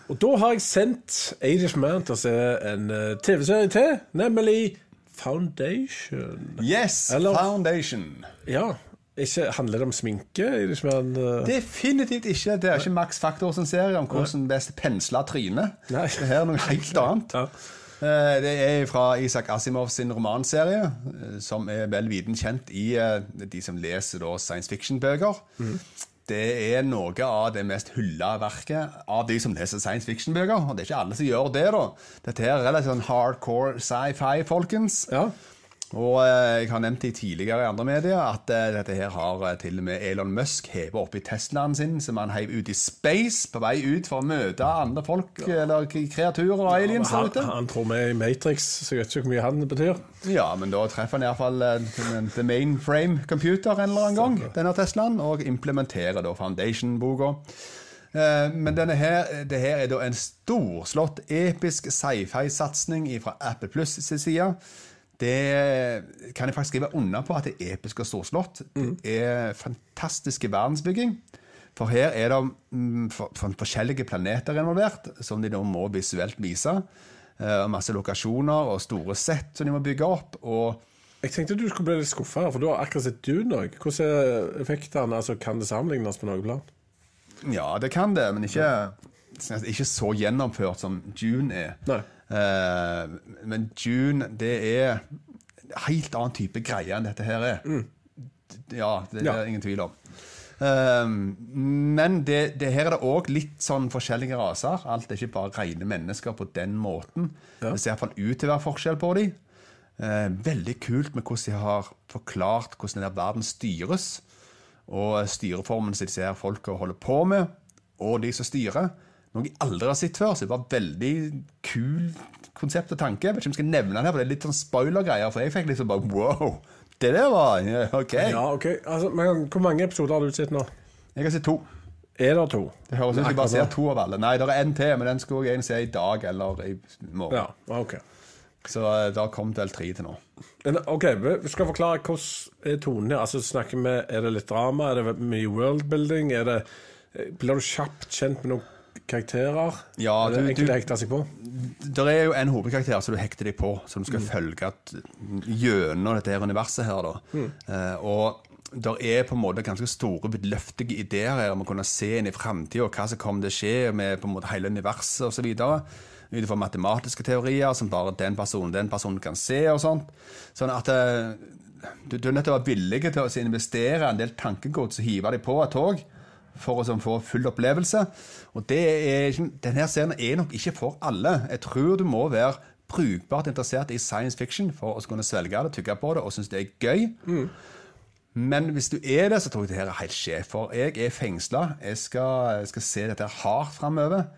[SPEAKER 2] Og da har jeg sendt Irishman til å se en eh, TV-serie til, nemlig Foundation.
[SPEAKER 3] Yes,
[SPEAKER 2] Eller-
[SPEAKER 3] Foundation.
[SPEAKER 2] Ja, ikke handler det om sminke? Irishman eh,
[SPEAKER 3] Definitivt ikke. Det er ikke Max Factor sin serie om hvordan best pensle trynet. Det her er noe helt annet.
[SPEAKER 2] Ja.
[SPEAKER 3] Eh, Det er fra Isak Asimov sin romanserie, eh, som er vel viten kjent i eh, de som leser da science fiction-bøker. Det er noe av det mest hylla verket av de som leser science fiction-bøker. Og det er ikke alle som gjør det, da. Dette er relativt sånn hardcore sci-fi, folkens.
[SPEAKER 2] ja.
[SPEAKER 3] Og eh, jeg har nevnt det tidligere i andre medier at eh, dette her har eh, til og med Elon Musk hevet opp i Teslaen sin, som han heiv ut i space på vei ut for å møte andre folk, eller kreaturer og aliens der
[SPEAKER 2] Han,
[SPEAKER 3] ute.
[SPEAKER 2] han tror vi er i Matrix, så jeg vet ikke hvor mye han betyr.
[SPEAKER 3] Ja, men da treffer han iallfall the mainframe computer en eller annen gang, denne Teslaen, og implementerer da Foundation-boka. Men denne her, det her er da en storslått, episk sci-fi-satsing fra Apple Plus sin side. Det kan jeg faktisk skrive under på at det er episk og storslått. Det er fantastiske verdensbygging. For her er det mm, for, for forskjellige planeter involvert, som de nå må visuelt vise. Eh, og masse lokasjoner og store sett som de må bygge opp. Og
[SPEAKER 2] Jeg tenkte du skulle bli litt skuffa, for du har akkurat sett Dune òg. Hvordan er effektene? Altså, kan det sammenlignes på noe plan?
[SPEAKER 3] ja, det kan det, men ikke, ikke så gjennomført som Dune er.
[SPEAKER 2] Nei.
[SPEAKER 3] Eh, men June, det er helt annen type greie enn dette her er. Ja, det, det er ingen tvil om. Um, men det, det her er det òg litt sånn forskjellige raser. Alt er ikke bare rene mennesker på den måten.
[SPEAKER 2] Ja.
[SPEAKER 3] Det ser iallfall ut til å være forskjell på dem. Uh, veldig kult med hvordan de har forklart hvordan denne verden styres. Og styreformen som de ser folka holder på med, og de som styrer. Noe jeg aldri har sett før. Så det var veldig kul konsept og tanke. Jeg vet ikke om jeg skal nevne den her, for det er litt sånn spoiler-greier. For jeg fikk liksom bare wow! Det der var OK.
[SPEAKER 2] Ja, ok. Altså, men hvor mange episoder har du sett nå?
[SPEAKER 3] Jeg har sett to.
[SPEAKER 2] Er det to?
[SPEAKER 3] Det høres ut som jeg bare ser to av alle. Nei, det er en til, men den skulle jeg egentlig se i dag eller i morgen.
[SPEAKER 2] Ja, ok.
[SPEAKER 3] Så eh, det har kommet vel tre til nå.
[SPEAKER 2] Men, ok, Vi skal forklare hvordan er tonen her. Altså, snakker vi, Er det litt drama? Er det mye worldbuilding? Er det, blir du kjapt kjent med noen karakterer?
[SPEAKER 3] Ja,
[SPEAKER 2] er det enkelt å hekte seg på?
[SPEAKER 3] Det er jo en hovedkarakter som du hekter deg på, som du skal følge gjennom dette her universet her. da. Eh, og det er på en måte ganske store, vidløftige ideer her om å kunne se inn i framtida, hva som kommer til å skje med på en måte hele universet osv. Ut ifra matematiske teorier som bare den personen den personen kan se. og sånt. Sånn at eh, du, du er nødt til å være villig til å investere en del tankegods og hive deg på et tog for å sånn, få full opplevelse. Og det er, denne serien er nok ikke for alle. Jeg tror du må være brukbart interessert i science fiction for å kunne svelge det, tygge på det og synes det er gøy. Men hvis du er det, så tror jeg det her er helt sjef. For jeg er fengsla. Jeg jeg skal se dette hardt framover.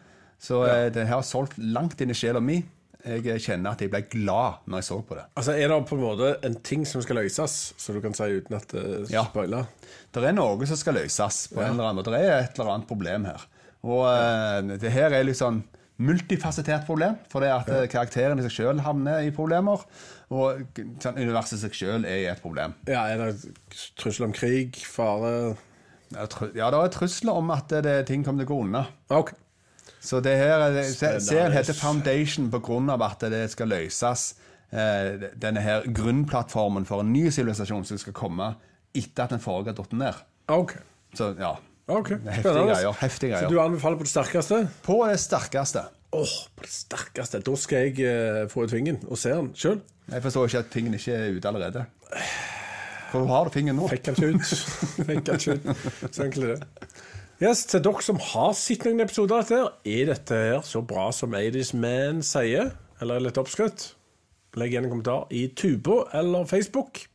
[SPEAKER 3] Så ja. det her har solgt langt inn i sjela mi. Jeg kjenner at jeg ble glad når jeg så på det.
[SPEAKER 2] Altså, Er det på en måte en ting som skal løses, så du kan si uten at det
[SPEAKER 3] Ja.
[SPEAKER 2] spoiler?
[SPEAKER 3] Det er noe som skal løses på en eller annen måte. Det er et eller annet problem her. Og uh, det her er litt sånn multifasettert problem, for det er at ja. karakteren i seg sjøl havner i problemer. Og sånn, universet i seg sjøl er et problem.
[SPEAKER 2] Ja, Er det trussel om krig? Fare?
[SPEAKER 3] Ja, det er trusler om at det, ting kommer til å gå unna.
[SPEAKER 2] OK.
[SPEAKER 3] Så det her, er- serien heter Foundation av at det skal løses. Eh, denne her grunnplattformen for en ny sivilisasjon som skal komme etter at den forrige har datt ned.
[SPEAKER 2] ok.
[SPEAKER 3] Så ja.
[SPEAKER 2] Okay.
[SPEAKER 3] Heftige
[SPEAKER 2] heftig
[SPEAKER 3] greier.
[SPEAKER 2] Så du anbefaler på det sterkeste?
[SPEAKER 3] På det sterkeste.
[SPEAKER 2] Åh, på det sterkeste. Da skal jeg eh, få ut fingeren og se den sjøl.
[SPEAKER 3] Jeg forstår ikke at fingeren ikke er ute allerede. Hvor har du fingeren nå?
[SPEAKER 2] Fikk den ikke ut. Fikk den ikke ut. Så enkelt er det. Yes, til dere som har sett noen episoder av dette, er dette her så bra som 80's Man sier? Eller er litt oppskrytt? Legg igjen en kommentar i Tubo eller Facebook.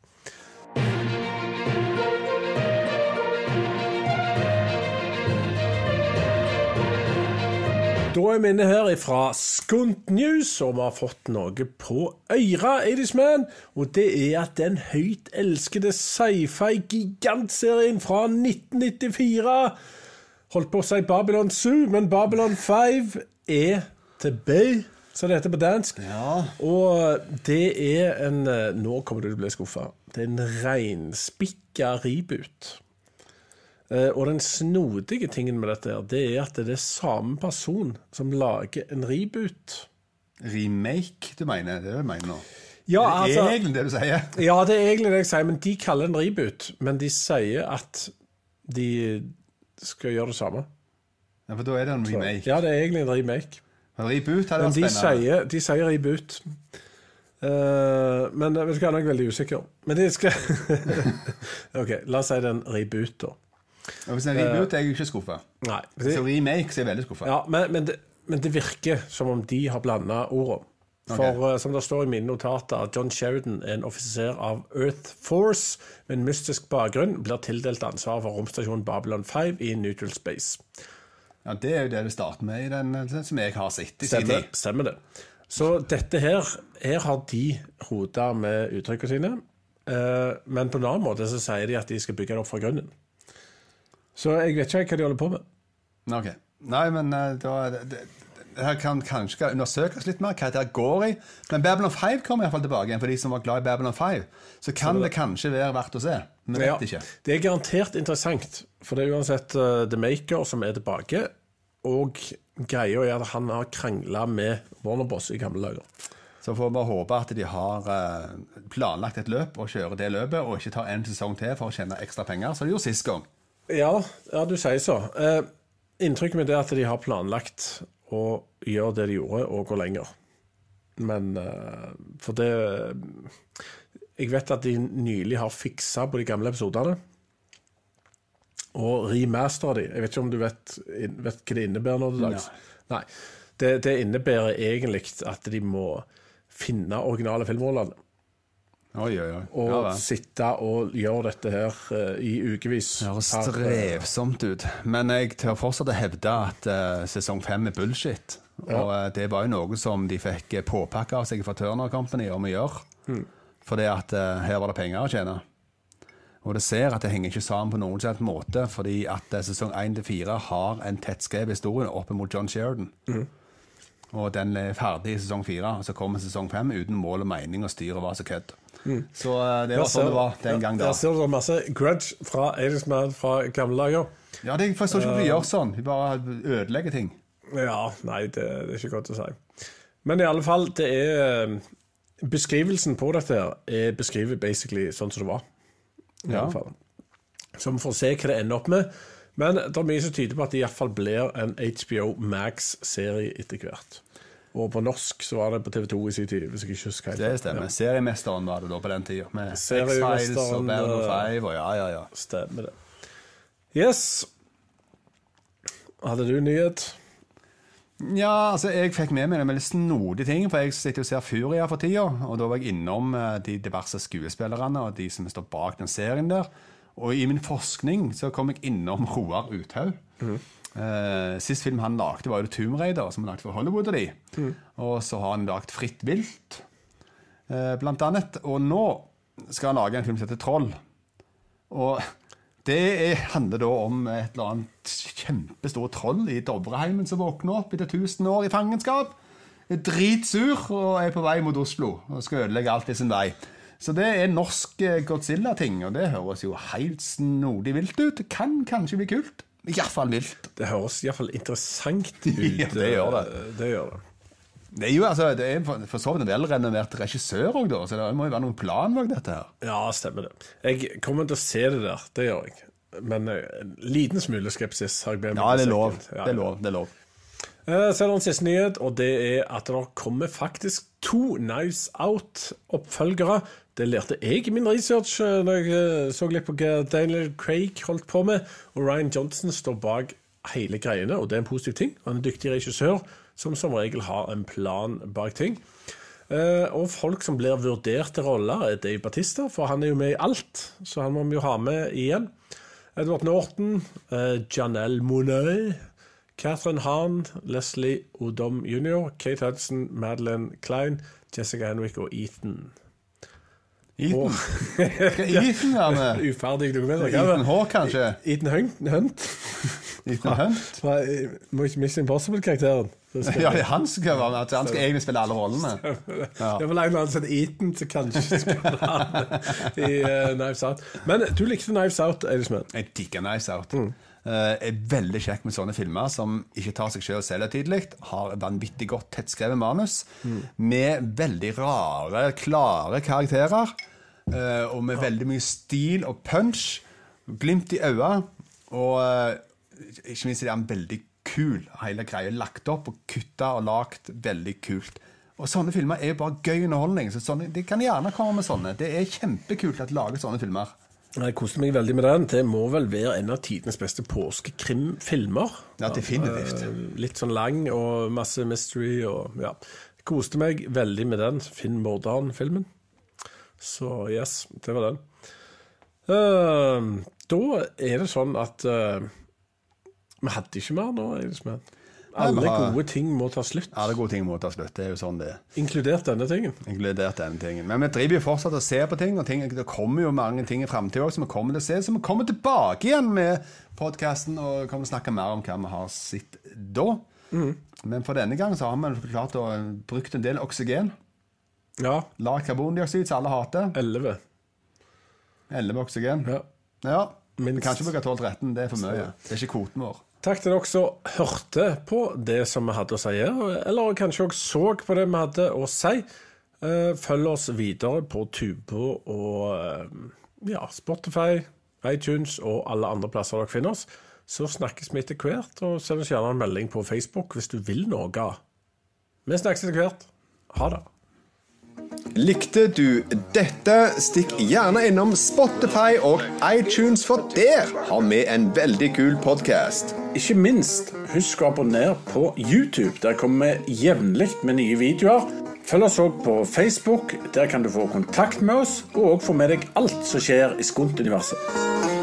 [SPEAKER 2] Da er vi inne her fra Skunt News, og vi har fått noe på øra, 80's Man. Og det er at den høyt elskede sci-fi-gigantserien fra 1994 Holdt på å si Babylon Zoo, men Babylon 5 er tilbake. som det heter på dansk.
[SPEAKER 3] Ja.
[SPEAKER 2] Og det er en eh, Nå kommer du til å bli skuffa. Det er en reinspikka reboot. Eh, Og den snodige tingen med dette, her, det er at det er samme person som lager en reboot.
[SPEAKER 3] Remake, du mener? Det er det du mener nå?
[SPEAKER 2] Ja,
[SPEAKER 3] Det
[SPEAKER 2] altså
[SPEAKER 3] er egentlig det du sier.
[SPEAKER 2] Ja, det er egentlig det jeg sier, men de kaller det en reboot. Men de sier at de skal gjøre det samme.
[SPEAKER 3] Ja, For da er det en remake.
[SPEAKER 2] Ja, det er egentlig en remake.
[SPEAKER 3] En reboot hadde
[SPEAKER 2] Men
[SPEAKER 3] vært
[SPEAKER 2] de
[SPEAKER 3] spennende.
[SPEAKER 2] de sier reboot. Uh, men vet du hva, nå er jeg veldig usikker. Men de skal OK, la oss si det er en reboot, da.
[SPEAKER 3] Og Hvis det er reboot, er jeg jo ikke skuffa.
[SPEAKER 2] Nei.
[SPEAKER 3] Så remake så er jeg veldig skuffa.
[SPEAKER 2] Ja, men, men, det, men det virker som om de har blanda ordene. For eh, som det står i mine notater, John Sheridan, en offiser av Earth Force med en mystisk bakgrunn, blir tildelt ansvar for romstasjonen Babylon 5 i Neutral Space.
[SPEAKER 3] Ja, Det er jo det det starter med i den den som jeg har sett i sin tid.
[SPEAKER 2] stemmer det. Så dette her, her har de rota med uttrykkene sine. eh, men på en annen måte så sier de at de skal bygge det opp fra grunnen. Så jeg vet ikke hva de holder på med.
[SPEAKER 3] Ok. Nei, men eh, da det, det her kan kanskje undersøkes litt mer hva det her går i. Men Babylon 5 kommer iallfall tilbake igjen for de som var glad i Babylon 5. Så kan det kanskje være verdt å se. Vi vet
[SPEAKER 2] Ja,
[SPEAKER 3] ikke.
[SPEAKER 2] Det er garantert interessant, for det er uansett uh, The Maker som er tilbake. Og greia er at han har krangla med Warner Boss i gamle dager.
[SPEAKER 3] Så får vi bare håpe at de har uh, planlagt et løp og kjører det løpet, og ikke tar en sesong til for å tjene ekstra penger, som de gjorde sist gang.
[SPEAKER 2] Ja, ja du sier så. Uh, inntrykket mitt er at de har planlagt å gjøre det de gjorde, og gå lenger. Men eh, For det Jeg vet at de nylig har fiksa på de gamle episodene. Og remastera de. Jeg vet ikke om du vet, vet hva det innebærer nå til dags? Nei. Det, det innebærer egentlig at de må finne originale filmrollene.
[SPEAKER 3] Oi, oi, oi.
[SPEAKER 2] Og
[SPEAKER 3] Ja,
[SPEAKER 2] sitte og gjøre dette her uh, i ukevis.
[SPEAKER 3] Det høres strevsomt ut. Men jeg tør fortsatt å hevde at uh, sesong fem er bullshit. Og uh, det var jo noe som de fikk påpakka av seg fra Turner Company om å gjøre. Fordi at eh, her var det penger å tjene. Og det ser at det henger ikke sammen på noen slags måte, fordi at eh, sesong 1 til 4 har en tettskrevet historie opp mot John Sheridan. Og den er ferdig i sesong 4, og så kommer sesong 5 uten mål og mening og styr og var så kødd. Så eh, det var sånn det var den gang da.
[SPEAKER 2] Der ser du det masse grudge fra Aidsman fra gamle dager.
[SPEAKER 3] Ja, det, er forstår ikke hvorfor de gjør sånn. De bare ødelegger ting.
[SPEAKER 2] Ja, nei, det, det er ikke godt å si. Men i alle fall, det er Beskrivelsen på dette her er beskrevet basically sånn som det var. I
[SPEAKER 3] Ja.
[SPEAKER 2] alle fall. Så vi får se hva det ender opp med. Men det er mye som tyder på at det iallfall blir en HBO Max-serie etter hvert. Og på norsk så var det på TV2 i sin tid, hvis jeg ikke husker helt.
[SPEAKER 3] Det stemmer. Seriemesteren var det da på den tida. Med X-Files og Battle
[SPEAKER 2] of
[SPEAKER 3] 5 og ja, ja, ja.
[SPEAKER 2] Stemmer det. Yes. Hadde du nyhet?
[SPEAKER 3] Ja, altså, jeg fikk med meg en veldig snodig ting, for jeg sitter og ser Furia for tida, og da var jeg innom eh, de diverse skuespillerne og de som står bak den serien der. Og i min forskning så kom jeg innom Roar Uthaug. Eh, sist film han lagde, var jo Tomb Raider, som han lagde for Hollywood og de. Og så har han lagd Fritt vilt, uh, blant annet. Og nå skal han lage en film som heter Troll. Og det er, handler da om et eller annet kjempestort troll i Dovreheimen som våkner opp etter 1000 år i fangenskap. Er dritsur og er på vei mot Oslo og skal ødelegge alt i sin vei. Så det er norsk eh, Godzilla-ting, og det høres jo helt snodig vilt ut. Kan kanskje bli kult. Iallfall mildt.
[SPEAKER 2] Det høres iallfall interessant ut.
[SPEAKER 3] Ja, det gjør det.
[SPEAKER 2] eh, Det gjør det.
[SPEAKER 3] Det er jo altså, det er for, så vidt en velrenommert regissør òg, da, så det må jo være noen plan bak dette her.
[SPEAKER 2] Ja, stemmer det. Jeg kommer til å se det der, det gjør jeg. Men eh, en liten smule skepsis har jeg bedt om.
[SPEAKER 3] Ja, det er lov. Det er lov. det er lov.
[SPEAKER 2] Eh, Så er det en siste nyhet, og det er at det kommer faktisk to Knives Out-oppfølgere. Det lærte jeg i min research da når jeg eh, så litt på hva Daniel Craig holdt på med. Og Ryan Johnson står bak hele greiene, og det er en positiv ting. Han er en dyktig regissør som som regel har en plan bak ting. Eh, og folk som blir vurdert til roller, er Dave Batista, for han er jo med i alt. Så han må vi jo ha med igjen. Edward Norton, eh, Janelle Monet, Catherine Hahn, Leslie Odom jr., Kate Hudson, Madeleine Klein, Jessica Henwick og Ethan.
[SPEAKER 3] Skal Ethan være?
[SPEAKER 2] Uferdig dokumenter.
[SPEAKER 3] Ethan H, kanskje?
[SPEAKER 2] Ethan Hunt?
[SPEAKER 3] Ethan Hunt.
[SPEAKER 2] Fra eh, Mission Impossible-karakteren.
[SPEAKER 3] Ja, det er han som skal være med. Han skal egentlig spille alle rollene.
[SPEAKER 2] Det var en eller annen sånn Eton som kanskje være det i uh, Knives Out. Men du likte Knives Out, Eidesmann.
[SPEAKER 3] Jeg digger Knives Out. Eh, er veldig kjekk med sånne filmer som ikke tar seg selv selvhøytidelig. Har vanvittig godt tettskrevet manus med veldig rare, klare karakterer. eh, og med veldig mye stil og punch. Glimt i øya. Og eh, ikke minst er han veldig kul. Hele greia lagt opp og kutta og lagt veldig kult. Og sånne filmer er jo bare gøy underholdning. Så sånne, de kan gjerne komme med sånne. Det er kjempekult at lage sånne filmer.
[SPEAKER 2] Jeg koste meg veldig med den. Det må vel være en av tidenes beste påskekrimfilmer.
[SPEAKER 3] Ja, definitivt.
[SPEAKER 2] Eh, Litt sånn lang og masse mystery og ja. Jeg koste meg veldig med den. Finn morderen-filmen. Så yes, det var den. Uh, da er det sånn at uh, Vi hadde ikke mer nå, Eidesmann. Alle gode ting må ta slutt,
[SPEAKER 3] Alle gode ting må ta slutt. Det er jo sånn det er.
[SPEAKER 2] inkludert denne tingen.
[SPEAKER 3] Inkludert denne tingen. Men vi driver jo fortsatt og ser på ting, og ting, det kommer jo mange ting i framtida òg som vi kommer til å se. Så vi kommer tilbake igjen med podkasten og kommer til å snakke mer om hva vi har sett da. Men for denne gang så har vi klart å brukt en del oksygen.
[SPEAKER 2] Ja,
[SPEAKER 3] Lag karbondioksid, som alle hater.
[SPEAKER 2] 11.
[SPEAKER 3] 11 oksygen.
[SPEAKER 2] Ja.
[SPEAKER 3] Ja.
[SPEAKER 2] Minst.
[SPEAKER 3] Vi kan ikke bruke 12-13, det er for mye. Det er ikke kvoten vår.
[SPEAKER 2] Takk til dere som hørte på det som vi hadde å si her, eller kanskje også så på det vi hadde å si. Eh, Følg oss videre på Tubo og eh, ja, Spotify, iTunes og alle andre plasser dere finner oss. Så snakkes vi etter hvert, og send oss gjerne en melding på Facebook hvis du vil noe. Vi snakkes etter hvert. Ha det.
[SPEAKER 1] Likte du dette? Stikk gjerne innom Spotify og iTunes, for der har vi en veldig kul podkast.
[SPEAKER 4] Ikke minst, husk å abonnere på YouTube. Der kommer vi jevnlig med nye videoer. Følg oss òg på Facebook. Der kan du få kontakt med oss, og òg få med deg alt som skjer i Skunt-universet.